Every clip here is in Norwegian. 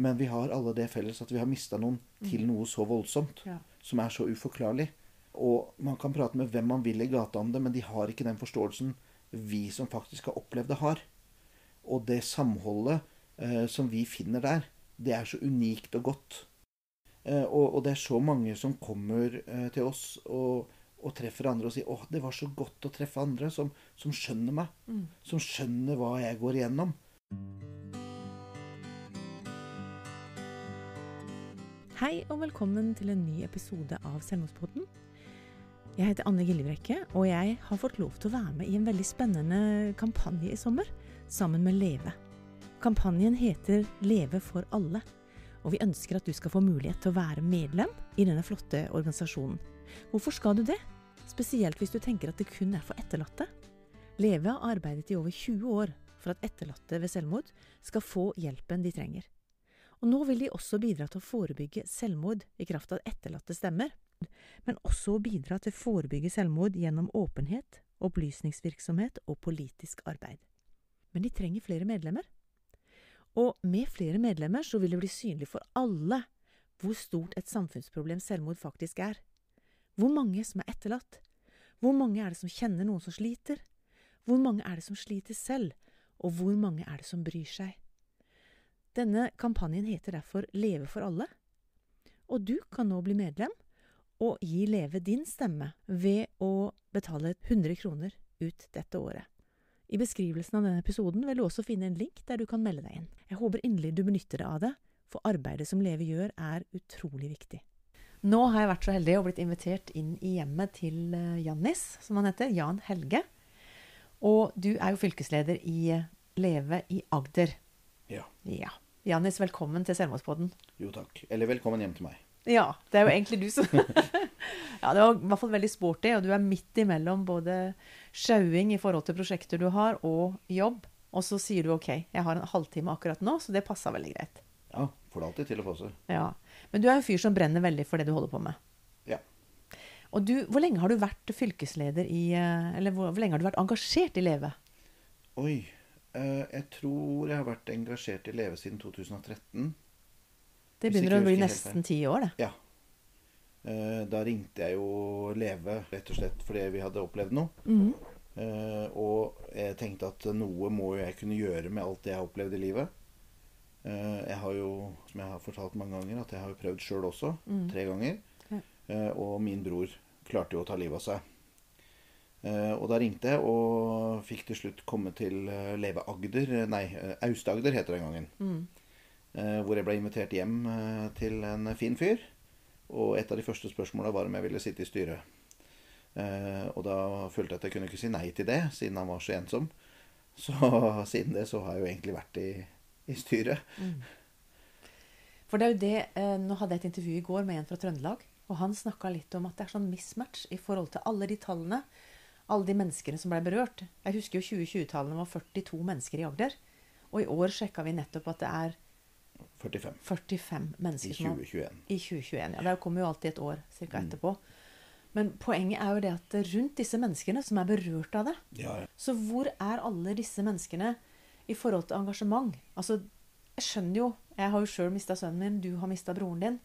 Men vi har alle det felles at vi har mista noen til noe så voldsomt. Ja. Som er så uforklarlig. Og man kan prate med hvem man vil i gata om det, men de har ikke den forståelsen vi som faktisk har opplevd det, har. Og det samholdet eh, som vi finner der, det er så unikt og godt. Eh, og, og det er så mange som kommer eh, til oss og, og treffer andre og sier 'Å, det var så godt å treffe andre som, som skjønner meg'. Mm. Som skjønner hva jeg går igjennom. Hei og velkommen til en ny episode av Selvmordspodden. Jeg heter Anne Gillebrekke, og jeg har fått lov til å være med i en veldig spennende kampanje i sommer, sammen med Leve. Kampanjen heter Leve for alle, og vi ønsker at du skal få mulighet til å være medlem i denne flotte organisasjonen. Hvorfor skal du det? Spesielt hvis du tenker at det kun er for etterlatte. Leve har arbeidet i over 20 år for at etterlatte ved selvmord skal få hjelpen de trenger. Og nå vil de også bidra til å forebygge selvmord i kraft av etterlatte stemmer, men også å bidra til å forebygge selvmord gjennom åpenhet, opplysningsvirksomhet og politisk arbeid. Men de trenger flere medlemmer. Og med flere medlemmer så vil det bli synlig for alle hvor stort et samfunnsproblem selvmord faktisk er. Hvor mange som er etterlatt? Hvor mange er det som kjenner noen som sliter? Hvor mange er det som sliter selv? Og hvor mange er det som bryr seg? Denne kampanjen heter derfor Leve for alle. Og du kan nå bli medlem og gi Leve din stemme ved å betale 100 kroner ut dette året. I beskrivelsen av denne episoden vil du også finne en link der du kan melde deg inn. Jeg håper inderlig du benytter deg av det, for arbeidet som Leve gjør er utrolig viktig. Nå har jeg vært så heldig og blitt invitert inn i hjemmet til eh, Jannis, som han heter. Jan Helge. Og du er jo fylkesleder i Leve i Agder. Ja. Ja. Jannis, velkommen til Selvmordspodden. Jo takk. Eller velkommen hjem til meg. Ja, det er jo egentlig du som Ja, det var i hvert fall veldig sporty, og du er midt imellom både sjauing i forhold til prosjekter du har, og jobb. Og så sier du OK, jeg har en halvtime akkurat nå, så det passa veldig greit. Ja, får det alltid til å passe. Ja. Men du er en fyr som brenner veldig for det du holder på med. Ja. Og du, hvor lenge har du vært fylkesleder i eh, Eller hvor, hvor lenge har du vært engasjert i Leve? Oi. Eh, jeg tror jeg har vært engasjert i Leve siden 2013. Det begynner å bli nesten ti år, det. Ja. Eh, da ringte jeg jo Leve rett og slett fordi vi hadde opplevd noe. Mm. Og jeg tenkte at noe må jo jeg kunne gjøre med alt det jeg har opplevd i livet. Jeg har jo, som jeg har fortalt mange ganger, at jeg har prøvd sjøl også. Mm. Tre ganger. Ja. Og min bror klarte jo å ta livet av seg. Eh, og da ringte jeg og fikk til slutt komme til eh, Leve Agder eh, Nei, Aust-Agder heter det den gangen. Mm. Hvor jeg ble invitert hjem til en fin fyr. Og et av de første spørsmåla var om jeg ville sitte i styret. Og da følte jeg at jeg kunne ikke si nei til det, siden han var så ensom. Så siden det så har jeg jo egentlig vært i, i styret. For det er jo det Nå hadde jeg et intervju i går med en fra Trøndelag, og han snakka litt om at det er sånn mismatch i forhold til alle de tallene. Alle de menneskene som ble berørt. Jeg husker jo 2020-tallene var 42 mennesker i Agder. Og i år sjekka vi nettopp at det er 45 45 i mennesker har 2021. I 2021. Ja, det kommer jo alltid et år cirka Mm. etterpå. Men poenget er jo det at rundt disse menneskene som er berørt av det, Ja, ja. så hvor er alle disse menneskene i forhold til engasjement? Altså, jeg skjønner jo Jeg har jo sjøl mista sønnen min, du har mista broren din.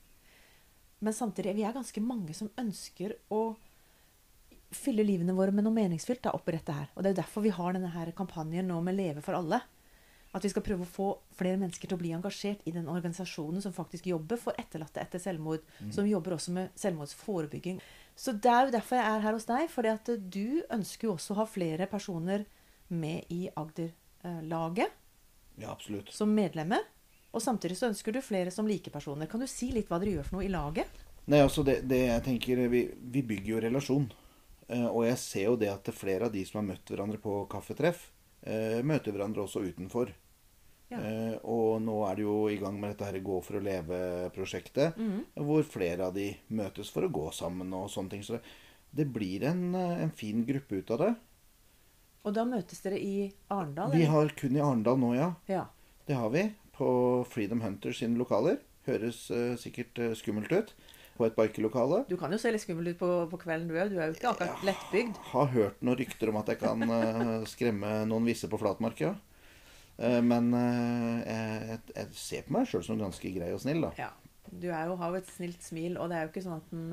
Men samtidig, vi er ganske mange som ønsker å fylle livene våre med noe meningsfylt da, oppi dette her. Og det er jo derfor vi har denne her kampanjen nå med Leve for alle. At vi skal prøve å få flere mennesker til å bli engasjert i den organisasjonen som faktisk jobber for etterlatte etter selvmord. Som jobber også med selvmordsforebygging. Så det er jo derfor jeg er her hos deg. fordi at du ønsker jo også å ha flere personer med i Agder-laget ja, absolutt. som medlemmer. Og samtidig så ønsker du flere som likepersoner. Kan du si litt hva dere gjør for noe i laget? Nei, altså det, det jeg tenker Vi, vi bygger jo relasjon. Eh, og jeg ser jo det at flere av de som har møtt hverandre på kaffetreff, eh, møter hverandre også utenfor. Ja. Eh, og nå er det jo i gang med dette her Gå for å leve-prosjektet, mm. hvor flere av de møtes for å gå sammen og sånne ting. Så det, blir en, en fin gruppe ut av det. Og da møtes dere i Arendal? Vi har kun i Arendal nå, ja. Ja. Det har vi. På Freedom Hunters sine lokaler. Høres uh, sikkert uh, skummelt ut. På et bikelokale. Du kan jo se litt skummel ut på, på kvelden, du òg. Du er jo ikke akkurat lettbygd. Har hørt noen rykter om at jeg kan eh, skremme noen visse på flatmark, ja. Eh, men eh, jeg, jeg ser på meg sjøl som ganske grei og snill, da. Ja. Du er jo, har jo et snilt smil, og det er jo ikke sånn at den,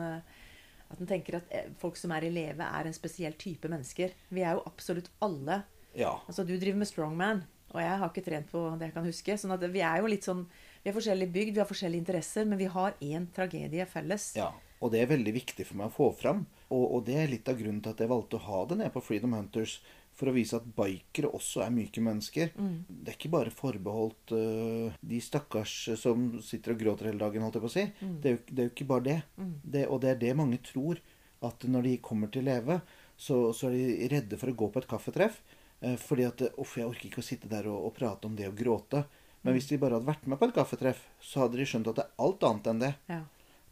at en tenker at folk som er i leve, er en spesiell type mennesker. Vi er jo absolutt alle Ja. Altså, du driver med strongman, og jeg har ikke trent på det jeg kan huske. sånn at vi er jo litt sånn Vi er forskjellig bygd, vi har forskjellige interesser, men vi har én tragedie felles. ja. Og det er veldig viktig for meg å få fram. Og, og det er litt av grunnen til at jeg valgte å ha det nede på Freedom Hunters. For å vise at bikere også er myke mennesker. Det er ikke bare forbeholdt uh, de stakkars som sitter og gråter hele dagen, holdt jeg på å si. Det, er jo, det er jo ikke bare det. det. Og det er det mange tror. At når de kommer til Leve, så, så er de redde for å gå på et kaffetreff. Eh, fordi at Uff, jeg orker ikke å sitte der og, og prate om det og gråte. Men hvis de bare hadde vært med på et kaffetreff, så hadde de skjønt at det er alt annet enn det. Ja.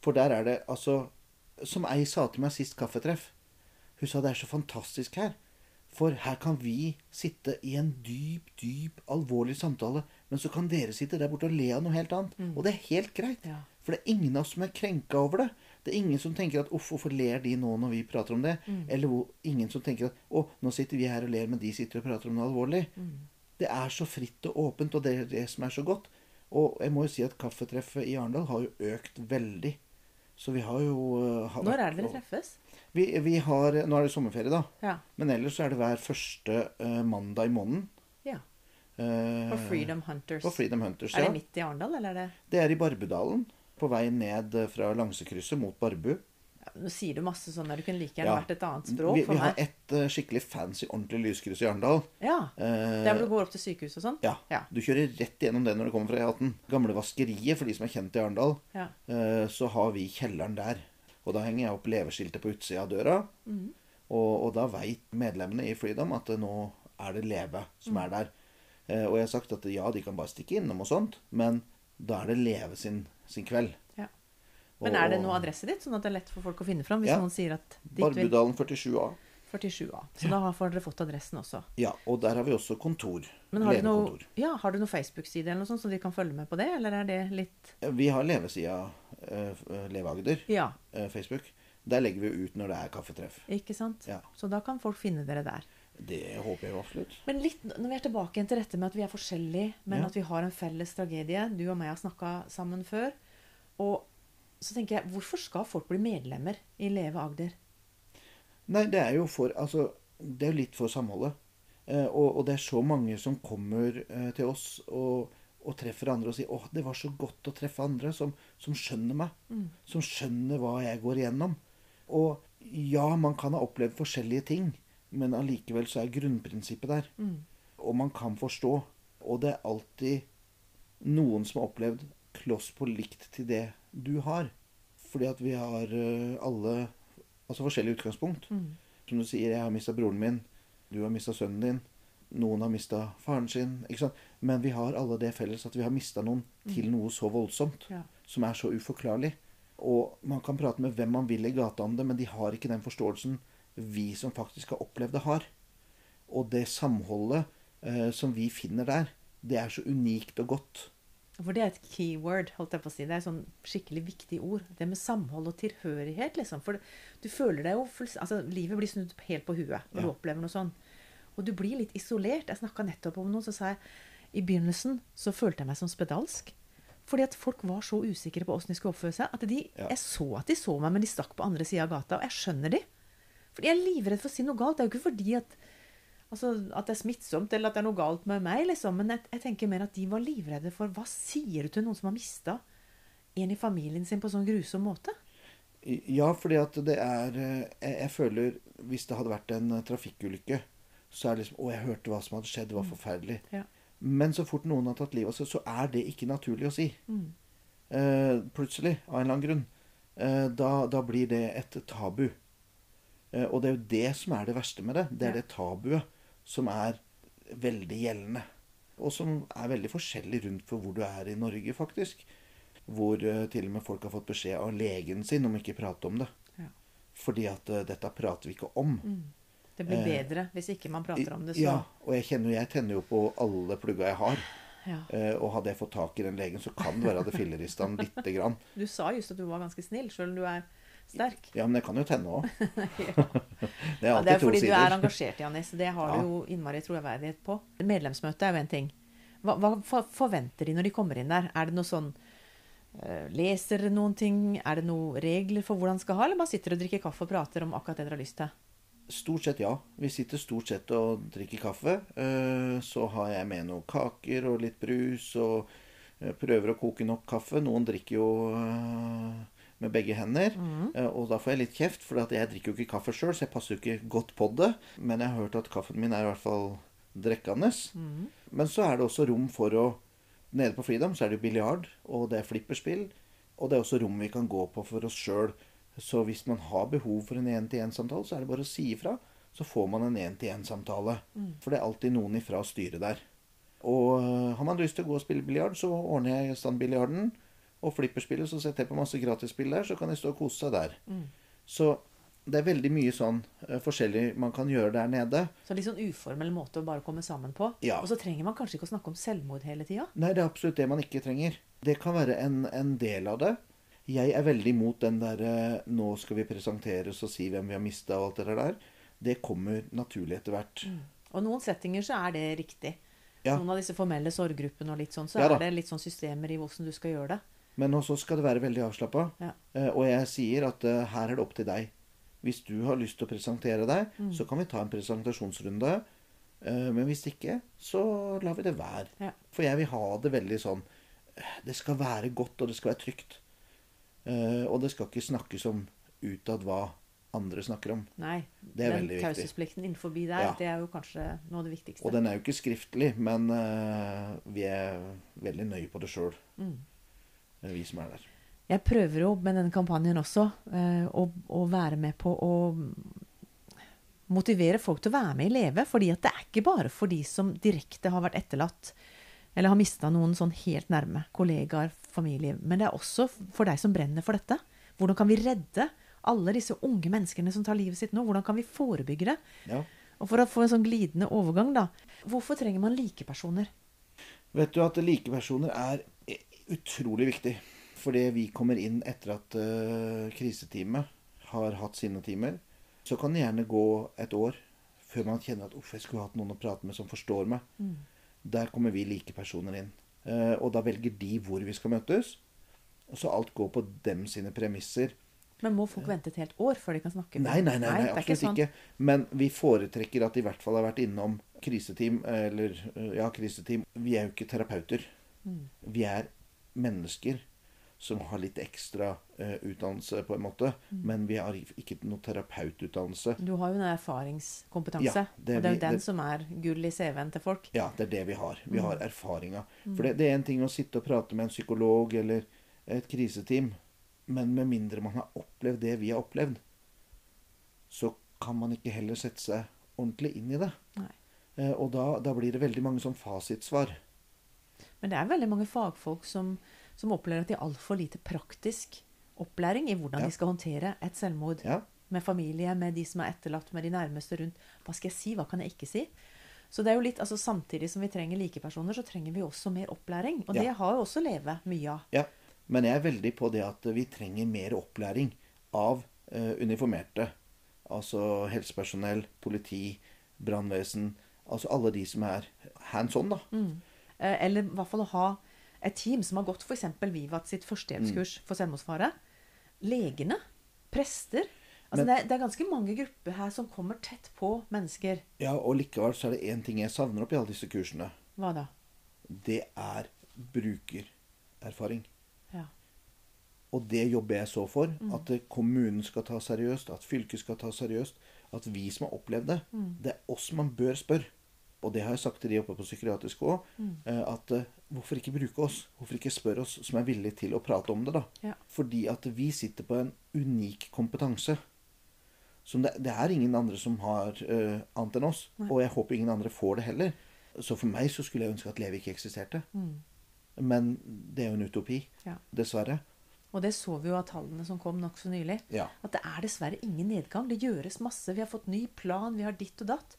For der er det altså Som ei sa til meg sist kaffetreff. Hun sa det er så fantastisk her. For her kan vi sitte i en dyp, dyp, alvorlig samtale, men så kan dere sitte der borte og le av noe helt annet. Og det er helt greit. Ja. For det er ingen av oss som er krenka over det. Det er ingen som tenker at 'uff, hvorfor ler de nå når vi prater om det?' Eller ingen som tenker at 'å, nå sitter vi her og ler, men de sitter og prater om noe alvorlig'. Det er så fritt og åpent, og det er det som er så godt. Og jeg må jo si at kaffetreffet i Arendal har jo økt veldig. Så vi har jo uh, har Når er det dere treffes? Vi, vi har, nå er det sommerferie, da. Ja. Men ellers er det hver første uh, mandag i måneden. ja. Uh, På Freedom Hunters. På Freedom Hunters, Er det midt i Arendal, eller er det Det er i Barbudalen. På vei ned fra Langsekrysset mot Barbu. Nå sier du masse sånn der. Du kunne like gjerne vært et annet språk Vi, for vi har et uh, skikkelig fancy, ordentlig lyskryss i Arendal. Ja. Uh, Der hvor du går opp til sykehus og sånn? ja. Ja. Du kjører rett gjennom det når du kommer fra E18. Gamle vaskeriet, for de som er kjent i Arendal. Ja. uh, så har vi kjelleren der. Og da henger jeg opp leveskiltet på utsida av døra. Mm. Og, og da veit medlemmene i Freedom at nå er det Leve som mm. er der. Eh, og jeg har sagt at ja, de kan bare stikke innom og sånt, men da er det Leve sin, sin kveld. Ja. Men er det noe adresse ditt, sånn at det er lett for folk å finne fram? Hvis Ja. noen sier at dit Barbudalen 47A. 47A. Så da har- får dere fått adressen også. Ja, og der har vi også kontor. Men har du noe, ja, har du noen Facebook-side eller noe sånt, så de kan følge med på det? Eller er det litt Eh, Vi har levesida uh, Leveagder, Ja, uh, Facebook. Der legger vi ut når det er kaffetreff. ikke sant? Ja. Så da kan folk finne dere der. Det håper jeg absolutt. Men litt, når vi er tilbake igjen til dette med at vi er forskjellige, men Ja. at vi har en felles tragedie. Du og meg har snakka sammen før. Og så tenker jeg, hvorfor skal folk bli medlemmer i Leve Agder? Nei, det er jo for Altså, det er jo litt for samholdet. Eh, og, og det er så mange som kommer eh, til oss og, og treffer andre og sier 'Å, det var så godt å treffe andre som, som skjønner meg'. Som skjønner hva jeg går igjennom. Og ja, man kan ha opplevd forskjellige ting, men allikevel så er grunnprinsippet der. Og man kan forstå. Og det er alltid noen som har opplevd kloss på likt til det du har. Fordi at vi har eh, alle altså forskjellig utgangspunkt. Som du sier, jeg har mista broren min, du har mista sønnen din, noen har mista faren sin. ikke sant? Men vi har alle det felles at vi har mista noen til noe så voldsomt. Ja. Som er så uforklarlig. Og man kan prate med hvem man vil i gata om det, men de har ikke den forståelsen vi som faktisk har opplevd det, har. Og det samholdet eh, som vi finner der, det er så unikt og godt. For det er et keyword, holdt jeg på å si. Det er et sånn skikkelig viktig ord. Det med samhold og tilhørighet, liksom. For du føler deg jo Altså, livet blir snudd helt på huet når Ja. du opplever noe sånn. Og du blir litt isolert. Jeg snakka nettopp om noe, så sa jeg I begynnelsen så følte jeg meg som spedalsk. Fordi at folk var så usikre på åssen de skulle oppføre seg, at de, Ja. jeg så at de så meg, men de stakk på andre sida av gata. Og jeg skjønner de. Fordi jeg er livredd for å si noe galt. Det er jo ikke fordi at Altså, At det er smittsomt, eller at det er noe galt med meg, liksom. Men jeg, jeg tenker mer at de var livredde for hva sier du til noen som har mista en i familien sin på sånn grusom måte? Ja, fordi at det er eh, Jeg, jeg føler Hvis det hadde vært en eh, trafikkulykke, så er det liksom Å, jeg hørte hva som hadde skjedd. Det var forferdelig. Ja. Men så fort noen har tatt livet av seg, så er det ikke naturlig å si. Mm. Eh, plutselig, av en eller annen grunn. Eh, da, da blir det et tabu. Eh, og det er jo det som er det verste med det. Det er Ja. det tabuet som er veldig gjeldende. Og som er veldig forskjellig rundt for hvor du er i Norge, faktisk. Hvor eh, til og med folk har fått beskjed av legen sin om ikke prate om det. Ja. Fordi at eh, dette prater vi ikke om. Det blir Eh, bedre hvis ikke man prater om det. Så. Ja, og jeg kjenner jeg tenner jo på alle plugga jeg har. Ja. Eh, og hadde jeg fått tak i den legen, så kan det være at det fillerista han lite grann. Du sa just at du var ganske snill, sjøl om du er sterk. Ja, men det kan jo tenne òg. Det er Ja, sider. det er fordi du er engasjert, Janis. Det har Ja. du jo innmari troverdighet på. Medlemsmøte er jo en ting. Hva, hva forventer de når de kommer inn der? Er det noe sånn eh, Leser noen ting? Er det noen regler for hvordan de skal ha, eller bare sitter og drikker kaffe og prater om akkurat det dere har lyst til? Stort sett ja. Vi sitter stort sett og drikker kaffe. Eh, Så har jeg med noen kaker og litt brus og eh, prøver å koke nok kaffe. Noen drikker jo med begge hender. Eh, Og da får jeg litt kjeft, for jeg drikker jo ikke kaffe sjøl, så jeg passer jo ikke godt på det. Men jeg har hørt at kaffen min er i hvert fall drikkende. Men så er det også rom for å Nede på Freedom så er det jo biljard, og det er flipperspill. Og det er også rom vi kan gå på for oss sjøl. Så hvis man har behov for en én-til-én-samtale, så er det bare å si ifra. Så får man en én-til-én-samtale. For det er alltid noen ifra styret der. Og øh, har man lyst til å gå og spille biljard, så ordner jeg standbiljarden. Og flipperspillet, så setter jeg på masse gratisspill der, så kan de stå og kose seg der. Så det er veldig mye sånn uh, forskjellig man kan gjøre der nede. Så litt sånn uformell måte å bare komme sammen på. Ja. Og så trenger man kanskje ikke å snakke om selvmord hele tida. Nei, det er absolutt det man ikke trenger. Det kan være en, en del av det. Jeg er veldig imot den derre 'nå skal vi presenteres og si hvem vi har mista' og alt det der. Det kommer naturlig etter hvert. Og noen settinger så er det riktig. Ja. Noen av disse formelle sorggruppene og litt sånn, så Ja er det litt sånn systemer i hvordan du skal gjøre det. Men også skal det være veldig avslappa. Ja. og jeg sier at eh, her er det opp til deg. Hvis du har lyst til å presentere deg, Mm. så kan vi ta en presentasjonsrunde. Eh, men hvis ikke, så lar vi det være. Ja. For jeg vil ha det veldig sånn eh, Det skal være godt, og det skal være trygt. Eh, og det skal ikke snakkes om utad hva andre snakker om. Nei. Det er den veldig viktig. taushetsplikten innenfor der, Ja. det er jo kanskje noe av det viktigste. Og den er jo ikke skriftlig, men eh, vi er veldig nøye på det sjøl, Mm. Vi som er der. Jeg prøver jo med denne kampanjen også eh, å, å være med på å motivere folk til å være med i Leve. fordi at det er ikke bare for de som direkte har vært etterlatt eller har mista noen sånn helt nærme, kollegaer, familie. Men det er også for deg som brenner for dette. Hvordan kan vi redde alle disse unge menneskene som tar livet sitt nå? Hvordan kan vi forebygge det? Ja. Og for å få en sånn glidende overgang, da. Hvorfor trenger man likepersoner? Vet du at likepersoner er utrolig viktig. Fordi vi kommer inn etter at uh, kriseteamet har hatt sine timer. Så kan det gjerne gå et år før man kjenner at uff, jeg skulle hatt noen å prate med som forstår meg. Der kommer vi likepersoner inn. Uh, og da velger de hvor vi skal møtes. Og så alt går på dem sine premisser. Men må folk vente et helt år før de kan snakke? med- Nei, nei, nei, nei er absolutt sånn. ikke. Men vi foretrekker at de i hvert fall har vært innom kriseteam. Eller eh, ja, kriseteam. Vi er jo ikke terapeuter. Mm. Vi er mennesker som har litt ekstra uh, utdannelse, på en måte. Mm. Men vi har ikke noe terapeututdannelse. Du har jo en erfaringskompetanse. Ja, det og det er jo den det- som er gull i CV-en til folk. Ja, det er det vi har. Vi Mm. har erfaringa. For det, det er en ting å sitte og prate med en psykolog eller et kriseteam, men med mindre man har opplevd det vi har opplevd, så kan man ikke heller sette seg ordentlig inn i det. Eh, og da, da blir det veldig mange sånn fasitsvar. Men det er veldig mange fagfolk som, som opplever at de har altfor lite praktisk opplæring i hvordan Ja. de skal håndtere et selvmord. Ja. Med familie, med de som er etterlatt, med de nærmeste rundt. Hva skal jeg si, hva kan jeg ikke si? Så det er jo litt, altså Samtidig som vi trenger likepersoner, så trenger vi også mer opplæring. Og Ja. det har jo også Leve mye av. ja. Men jeg er veldig på det at vi trenger mer opplæring av eh, uniformerte. Altså helsepersonell, politi, brannvesen. Altså alle de som er hands on, da. Eh, Eller i hvert fall å ha et team som har gått f.eks. Vivat sitt førstehjelpskurs Mm. for selvmordsfare. Legene. Prester. Altså Men- det, er, det er ganske mange grupper her som kommer tett på mennesker. Ja, og likevel så er det én ting jeg savner oppi alle disse kursene. Hva da? Det er brukererfaring. Ja. Og det jobber jeg så for. At eh, kommunen skal ta seriøst, at fylket skal ta seriøst. At vi som har opplevd det, det er oss man bør spørre. Og det har jeg sagt til de oppe på psykiatrisk òg. At eh, hvorfor ikke bruke oss? Hvorfor ikke spørre oss som er villige til å prate om det, da? Ja. Fordi at vi sitter på en unik kompetanse. Som det, det er ingen andre som har uh, annet enn oss. Nei. Og jeg håper ingen andre får det heller. Så for meg så skulle jeg ønske at Leve ikke eksisterte. Men det er jo en utopi. Ja. Dessverre. Og det så vi jo av tallene som kom nokså nylig. Ja. At det er dessverre ingen nedgang. Det gjøres masse. Vi har fått ny plan, vi har ditt og datt.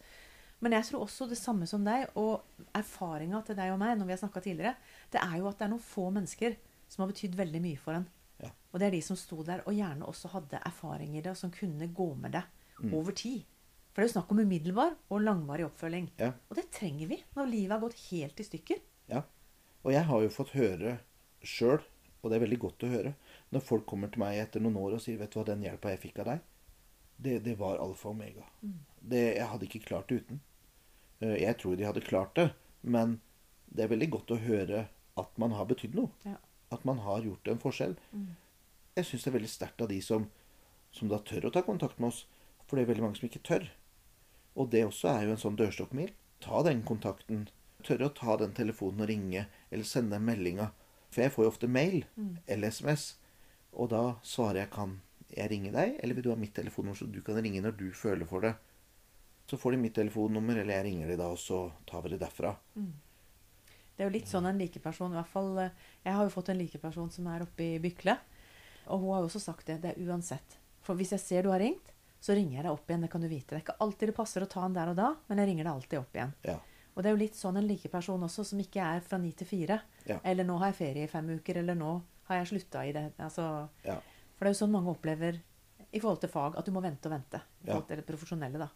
Men jeg tror også det samme som deg, og erfaringa til deg og meg når vi har snakka tidligere, det er jo at det er noen få mennesker som har betydd veldig mye for en. Ja. Og det er de som sto der og gjerne også hadde erfaring i det, og som kunne gå med det Mm. over tid. For det er jo snakk om umiddelbar og langvarig oppfølging. Ja. Og det trenger vi når livet har gått helt i stykker. Ja. Og jeg har jo fått høre sjøl, og det er veldig godt å høre, når folk kommer til meg etter noen år og sier 'Vet du hva, den hjelpa jeg fikk av deg, det, det var alfa og omega'. Det, jeg hadde ikke klart det uten. Eh, Jeg tror de hadde klart det, men det er veldig godt å høre at man har betydd noe. Ja. At man har gjort en forskjell. Jeg syns det er veldig sterkt av de som, som da tør å ta kontakt med oss. For det er veldig mange som ikke tør. Og det også er jo en sånn dørstokkmil. Ta den kontakten. Tørre å ta den telefonen og ringe, eller sende den meldinga. For jeg får jo ofte mail eller SMS, og da svarer jeg kan jeg ringe deg, eller vil du ha mitt telefonnummer så du kan ringe når du føler for det. Så får de mitt telefonnummer, eller jeg ringer de da, og så tar vi det derfra. Det er jo litt sånn en likeperson, i hvert fall eh, Jeg har jo fått en likeperson som er oppe i Bykle. Og hun har jo også sagt det. Det er uansett. For hvis jeg ser du har ringt, så ringer jeg deg opp igjen. Det kan du vite. Det er ikke alltid det passer å ta den der og da, men jeg ringer deg alltid opp igjen. Ja. Og det er jo litt sånn en likeperson også, som ikke er fra ni til fire. Ja. Eller nå har jeg ferie i fem uker, eller nå har jeg slutta i det. Altså, Ja. For det er jo sånn mange opplever i forhold til fag, at du må vente og vente. I forhold til det profesjonelle, da.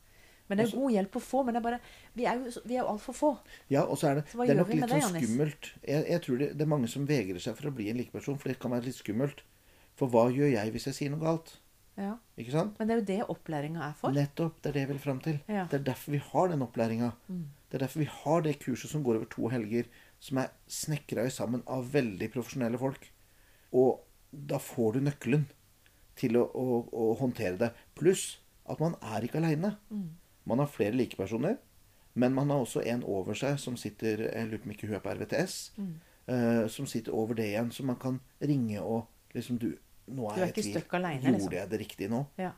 Men det er god hjelp å få. Men det er bare, vi er jo, så- vi er jo altfor få. Ja, og så er det, Så det er nok litt sånn skummelt. Jeg, jeg tror det, det er mange som vegrer seg for å bli en likeperson, for det kan være litt skummelt. For hva gjør jeg hvis jeg sier noe galt? Ja. Ikke sant? Men det er jo det opplæringa er for. Nettopp. Det er det jeg vil fram til. Ja. Det er derfor vi har den opplæringa. Det er derfor vi har det kurset som går over to helger, som er snekra sammen av veldig profesjonelle folk. Og da får du nøkkelen til å, å, å håndtere det. Pluss at man er ikke aleine. Man har flere likepersoner, men man har også en over seg som sitter Jeg lurer på om ikke hun er på RVTS. eh, som sitter over det igjen, så man kan ringe og liksom Du, nå er, Du er jeg i ikke tvil. alene, Gjorde liksom. jeg det riktig nå? Ja.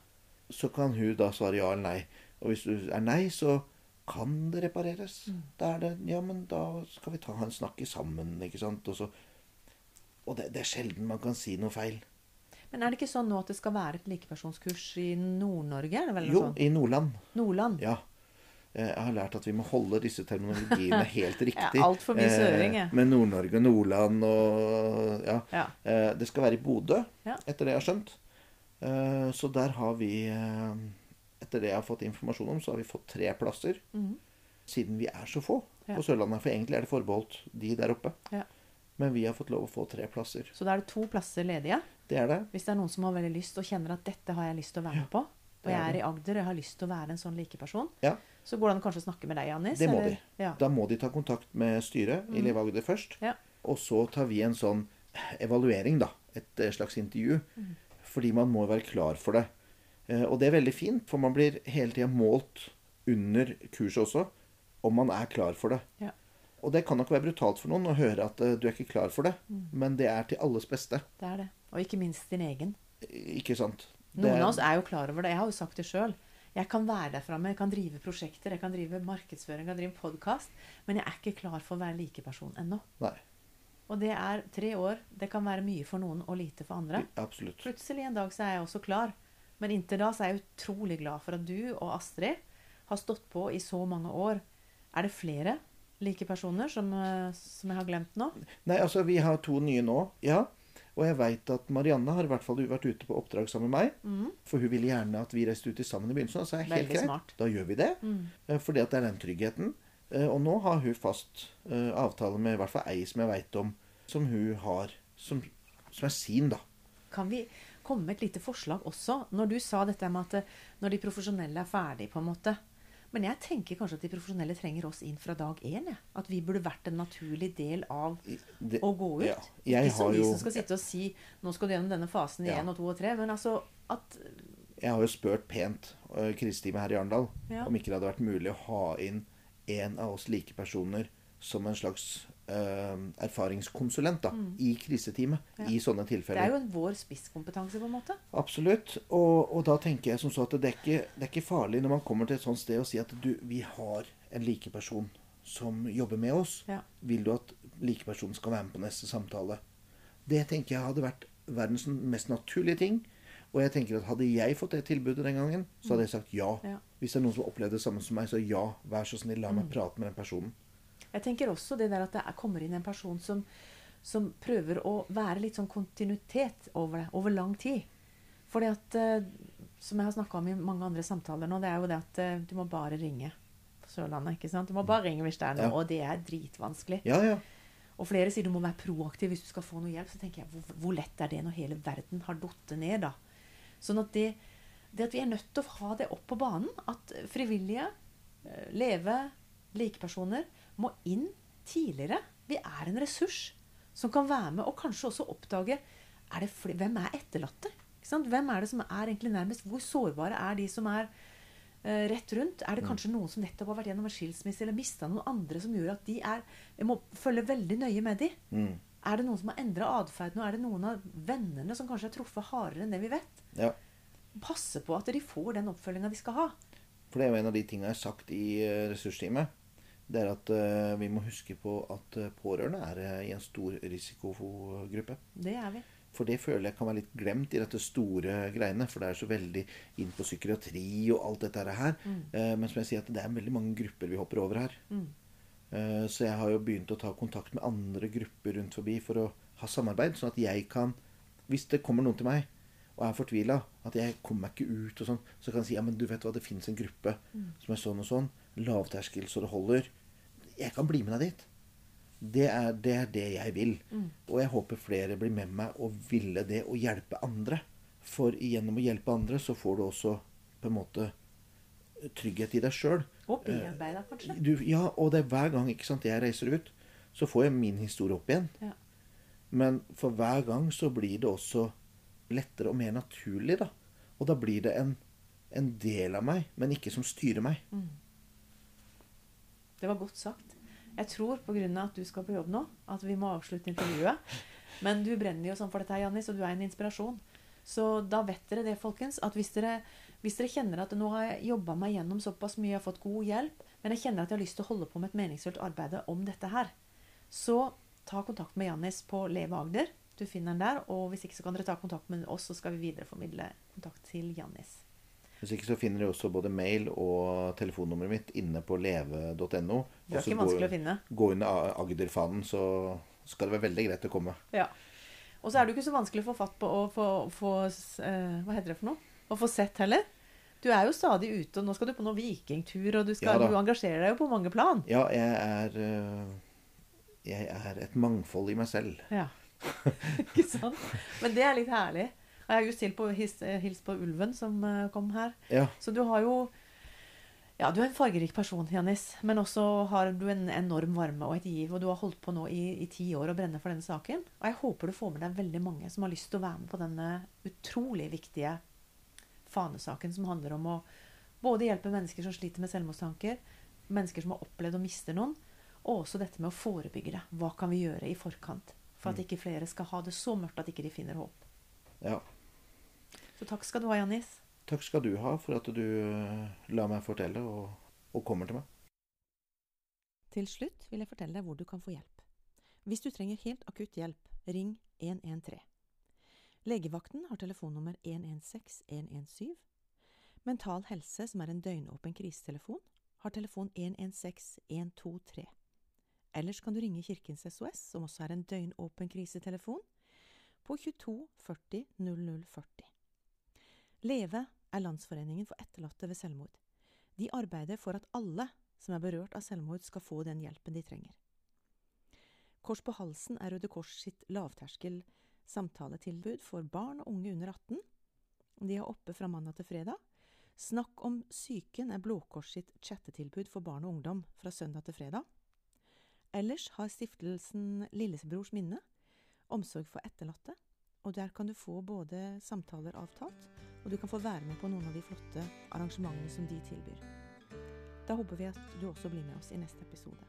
så kan hun da svare ja eller nei. Og hvis du er nei, så kan det repareres. Da er det Ja, men da skal vi ta en snakk sammen, ikke sant. Og så Og det, det er sjelden man kan si noe feil. Men er det ikke sånn nå at det skal være et likepersonskurs i Nord-Norge? Jo, sånn? i Nordland. Nordland? Ja. Eh, Jeg har lært at vi må holde disse terminologiene helt riktig. alt for mye søring, jeg. Eh, Med Nord-Norge og Nordland og Ja. Ja. Eh, Det skal være i Bodø, Ja. etter det jeg har skjønt. Så der har vi Etter det jeg har fått informasjon om, så har vi fått tre plasser. Siden vi er så få på Sørlandet. For egentlig er det forbeholdt de der oppe. Ja. Men vi har fått lov å få tre plasser. Så da er det to plasser ledige. Det er det. Hvis det er noen som har veldig lyst og kjenner at dette har jeg lyst til å være med på, og jeg er i Agder og jeg har lyst til å være en sånn likeperson, Ja, så går det an å snakke med deg, Jannis? det må eller? de. Ja. Da må de ta kontakt med styret i Leve Agder først. Ja. Og så tar vi en sånn evaluering, da. Et eh, slags intervju. Fordi man må være klar for det. Eh, Og det er veldig fint, for man blir hele tida målt under kurset også, om man er klar for det. Ja. Og det kan nok være brutalt for noen å høre at eh, du er ikke klar for det, men det er til alles beste. Det er det. Og ikke minst din egen. Ikke sant? Det Noen av oss er jo klar over det. Jeg har jo sagt det sjøl. Jeg kan være der framme, jeg kan drive prosjekter, jeg kan drive markedsføring, jeg kan drive podkast, men jeg er ikke klar for å være likeperson ennå. Nei, Og det er tre år. Det kan være mye for noen og lite for andre. absolutt. Plutselig en dag så er jeg også klar. Men inntil da så er jeg utrolig glad for at du og Astrid har stått på i så mange år. Er det flere like personer som, eh, som jeg har glemt nå? Nei, altså, vi har to nye nå, ja. Og jeg veit at Marianne har i hvert fall vært ute på oppdrag sammen med meg. For hun ville gjerne at vi reiste ut sammen i begynnelsen. Og så er helt. Greit. smart. Da gjør vi det. Mm. Fordi at det er den tryggheten. Eh, Og nå har hun fast eh, avtale med i hvert fall ei som jeg veit om, som hun har som, som er sin, da. Kan vi komme med et lite forslag også? Når du sa dette med at eh, når de profesjonelle er ferdige, på en måte. Men jeg tenker kanskje at de profesjonelle trenger oss inn fra dag én. Ja. At vi burde vært en naturlig del av Det- å gå ut. ja. Jeg Ikke som jo- som skal sitte og si 'nå skal du gjennom denne fasen i Ja. og to og tre'. Men altså at Jeg har jo spurt pent uh, kriseteamet her i Arendal Ja. om ikke det hadde vært mulig å ha inn en av oss like personer som en slags eh, erfaringskonsulent da, i kriseteamet Mm. Ja. i sånne tilfeller. Det er jo en vår spisskompetanse, på en måte. Absolutt. Og, og da tenker jeg som så at det er, ikke, det er ikke farlig når man kommer til et sånt sted og sier at du, vi har en likeperson som jobber med oss. Ja. Vil du at likepersonen skal være med på neste samtale? Det tenker jeg hadde vært verdens mest naturlige ting. Og jeg tenker at hadde jeg fått det tilbudet den gangen, så hadde jeg sagt ja. Ja. Hvis det er noen som har opplevd det samme som meg, så ja, vær så snill, la Mm. meg prate med den personen. Jeg tenker også det der at det er, kommer inn en person som, som prøver å være litt sånn kontinuitet over det, over lang tid. For det at, eh, som jeg har snakka om i mange andre samtaler nå, det er jo det at eh, du må bare ringe på Sørlandet. ikke sant? Du må bare ringe hvis det er noe, Ja. og det er dritvanskelig. Ja, ja. Og flere sier du må være proaktiv hvis du skal få noe hjelp. Så tenker jeg, hvor, hvor lett er det når hele verden har datt ned, da? Sånn at det, det at vi er nødt til å ha det opp på banen, at frivillige, eh, leve, likepersoner, må inn tidligere. Vi er en ressurs som kan være med og kanskje også oppdage er hvem er etterlatte. Ikke sant? Hvem er det som er egentlig nærmest? Hvor sårbare er de som er uh, rett rundt? Er det kanskje noen som nettopp har vært gjennom en skilsmisse eller mista noen andre som gjør at de er Vi må følge veldig nøye med de. Mm. Er det noen som har endra atferd nå? Er det noen av vennene som kanskje er truffet hardere enn det vi vet? Ja. Passe på at de får den oppfølginga de skal ha. For det er jo en av de tingene jeg har sagt i eh, ressursteamet. Det er at uh, vi må huske på at eh, pårørende er uh, i en stor risikogruppe. Det er vi. For det føler jeg kan være litt glemt i dette store greiene. For det er så veldig inn på psykiatri og alt dette her. Eh, men som jeg sier, at det er veldig mange grupper vi hopper over her. Mm. Så jeg har jo begynt å ta kontakt med andre grupper rundt forbi for å ha samarbeid. Sånn at jeg kan, hvis det kommer noen til meg og er fortvila, at jeg kommer meg ikke ut og sånn, så kan jeg si ja, men du vet hva, det fins en gruppe som er sånn og sånn. Lavterskel så det holder. Jeg kan bli med deg dit. Det er, det er det jeg vil. Og jeg håper flere blir med meg og ville det å hjelpe andre. For gjennom å hjelpe andre så får du også på en måte trygghet i deg sjøl. Og bearbeida, kanskje. Du, ja, og det er hver gang sant, jeg reiser ut, så får jeg min historie opp igjen. Ja. Men for hver gang så blir det også lettere og mer naturlig, da. Og da blir det en, en del av meg, men ikke som styrer meg. Det var godt sagt. Jeg tror pga. at du skal på jobb nå, at vi må avslutte intervjuet. Men du brenner jo sånn for dette, Jannis, og du er en inspirasjon. Så da vet dere det, folkens, at hvis dere, hvis dere kjenner at nå har jeg jobba meg gjennom såpass mye, jeg har fått god hjelp, men jeg kjenner at jeg har lyst til å holde på med et meningsfullt arbeid om dette her, så ta kontakt med Jannis på Leve Agder. Du finner den der. Og hvis ikke så kan dere ta kontakt med oss, så skal vi videreformidle kontakt til Jannis. Hvis ikke så finner de også både mail og telefonnummeret mitt inne på leve.no. Det er ikke vanskelig å finne. Gå inn i Agderfanen, så skal det være veldig greit å komme. Ja. Og så er det jo ikke så vanskelig å få fatt på å få, få eh, Hva heter det for noe? Å få sett heller. Du er jo stadig ute, og nå skal du på noen vikingtur, og du, skal, Ja du engasjerer deg jo på mange plan. Ja, jeg er øh, Jeg er et mangfold i meg selv. Ja. ikke sant? Men det er litt herlig. Jeg har just hilst på, hils- hils på ulven som eh, kom her. Ja. Så du har jo Ja, du er en fargerik person, Janis. Men også har du en enorm varme og et giv. Og du har holdt på nå i, i ti år å brenne for denne saken. Og jeg håper du får med deg veldig mange som har lyst til å være med på denne utrolig viktige fanesaken som handler om å både hjelpe mennesker som sliter med selvmordstanker, mennesker som har opplevd å miste noen, og også dette med å forebygge det. Hva kan vi gjøre i forkant for at ikke flere skal ha det så mørkt at ikke de finner håp. ja. Så takk skal du ha, Janis. Takk skal du ha for at du la lar meg fortelle og, og kommer til meg. Til slutt vil jeg fortelle deg hvor du kan få hjelp. Hvis du trenger helt akutt hjelp, ring 113. Legevakten har telefonnummer 116 117. Mental Helse, som er en døgnåpen krisetelefon, har telefon 116 123. Ellers kan du ringe Kirkens SOS, som også er en døgnåpen krisetelefon, på 22 40 00 40. Leve er Landsforeningen for etterlatte ved selvmord. De arbeider for at alle som er berørt av selvmord, skal få den hjelpen de trenger. Kors på halsen er Røde Kors sitt lavterskel samtaletilbud for barn og unge under 18. De er oppe fra mandag til fredag. Snakk om psyken er Blå Kors sitt chattetilbud for barn og ungdom fra søndag til fredag. Ellers har stiftelsen Lillebrors minne omsorg for etterlatte, og der kan du få både samtaler avtalt, og du kan få være med på noen av de flotte arrangementene som de tilbyr. Da håper vi at du også blir med oss i neste episode.